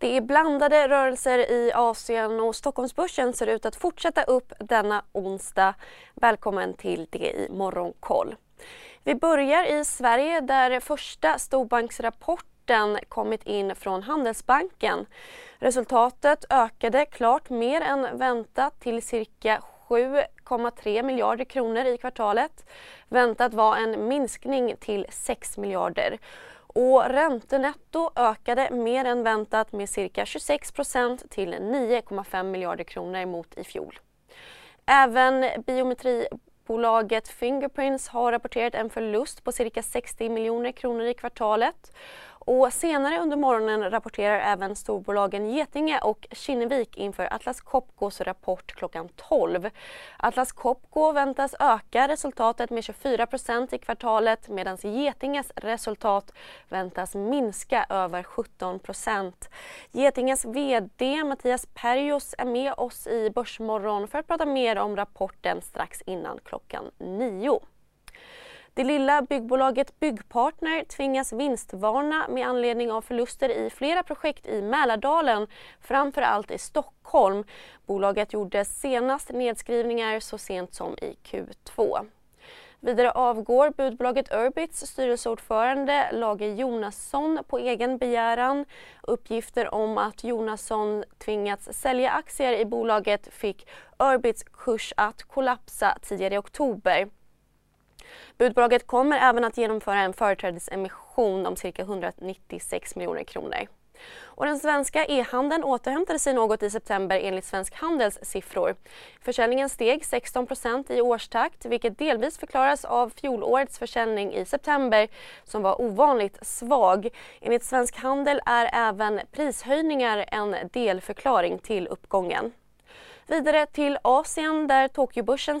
Det är blandade rörelser i Asien och Stockholmsbörsen ser ut att fortsätta upp denna onsdag. Välkommen till det i Morgonkoll. Vi börjar i Sverige där första storbanksrapporten kommit in från Handelsbanken. Resultatet ökade klart mer än väntat till cirka 7,3 miljarder kronor i kvartalet. Väntat var en minskning till 6 miljarder. Och räntenetto ökade mer än väntat med cirka 26% till 9,5 miljarder kronor mot i fjol. Även biometribolaget Fingerprints har rapporterat en förlust på cirka 60 miljoner kronor i kvartalet och senare under morgonen rapporterar även storbolagen Getinge och Kinnevik inför Atlas Copcos rapport klockan 12. Atlas Copco väntas öka resultatet med 24% i kvartalet medan Getinges resultat väntas minska över 17% Getinges VD Mattias Perjos är med oss i Börsmorgon för att prata mer om rapporten strax innan klockan 9. Det lilla byggbolaget Byggpartner tvingas vinstvarna med anledning av förluster i flera projekt i Mälardalen, framför allt i Stockholm. Bolaget gjorde senast nedskrivningar så sent som i Q2. Vidare avgår budbolaget Urbits styrelseordförande Lage Jonasson på egen begäran. Uppgifter om att Jonasson tvingats sälja aktier i bolaget fick Urbits kurs att kollapsa tidigare i oktober. Budbolaget kommer även att genomföra en företrädesemission om cirka 196 miljoner kronor. Och den svenska e-handeln återhämtade sig något i september enligt Svensk Handels siffror. Försäljningen steg 16% i årstakt vilket delvis förklaras av fjolårets försäljning i september som var ovanligt svag. Enligt Svensk Handel är även prishöjningar en delförklaring till uppgången. Vidare till Asien där Tokyobörsen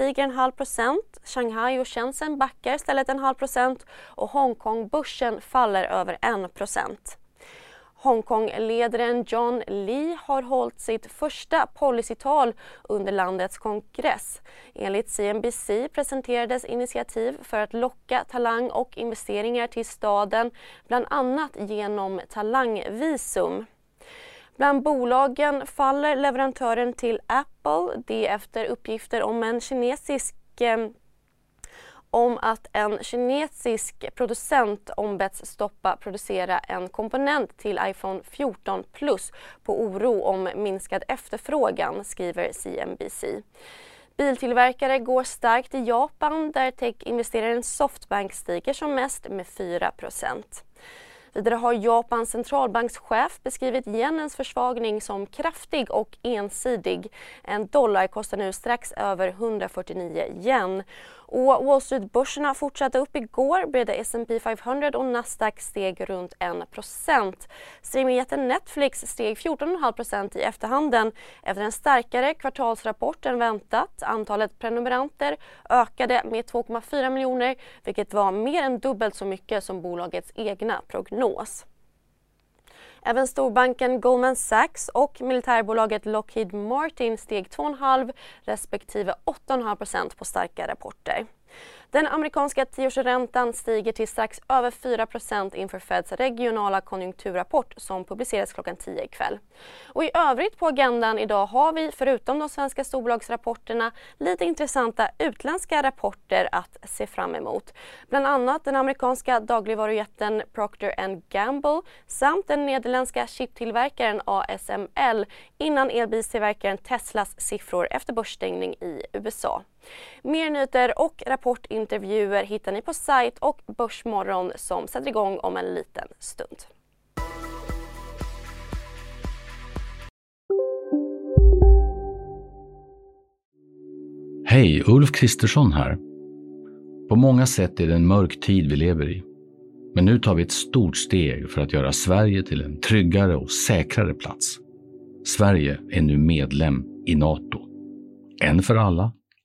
Stiger en halv procent. Shanghai och Shenzhen backar istället en halv procent och Hongkongbörsen faller över en procent. Hongkongledaren John Lee har hållit sitt första policytal under landets kongress. Enligt CNBC presenterades initiativ för att locka talang och investeringar till staden bland annat genom talangvisum. Bland bolagen faller leverantören till Apple, det efter uppgifter om en kinesisk eh, om att en kinesisk producent ombetts stoppa producera en komponent till iPhone 14 Plus på oro om minskad efterfrågan, skriver CNBC. Biltillverkare går starkt i Japan där tech-investeraren Softbank stiger som mest med 4 Vidare har Japans centralbankschef beskrivit yenens försvagning som kraftig och ensidig. En dollar kostar nu strax över 149 yen. Och Wall Street-börserna fortsatte upp igår, Breda S&P 500 och Nasdaq steg runt 1% Streamingjätten Netflix steg 14,5% i efterhanden efter en starkare kvartalsrapport än väntat. Antalet prenumeranter ökade med 2,4 miljoner vilket var mer än dubbelt så mycket som bolagets egna prognos. Även storbanken Goldman Sachs och militärbolaget Lockheed Martin steg 2,5 respektive 8,5% på starka rapporter. Den amerikanska tioårsräntan stiger till strax över 4% inför Feds regionala konjunkturrapport som publiceras klockan 10 ikväll. Och I övrigt på agendan idag har vi förutom de svenska storbolagsrapporterna lite intressanta utländska rapporter att se fram emot. Bland annat den amerikanska dagligvarujätten Procter Gamble samt den nederländska chiptillverkaren ASML innan elbilstillverkaren Teslas siffror efter börsstängning i USA. Mer nyheter och rapportintervjuer hittar ni på sajt och Börsmorgon som sätter igång om en liten stund. Hej, Ulf Kristersson här. På många sätt är det en mörk tid vi lever i. Men nu tar vi ett stort steg för att göra Sverige till en tryggare och säkrare plats. Sverige är nu medlem i Nato. En för alla,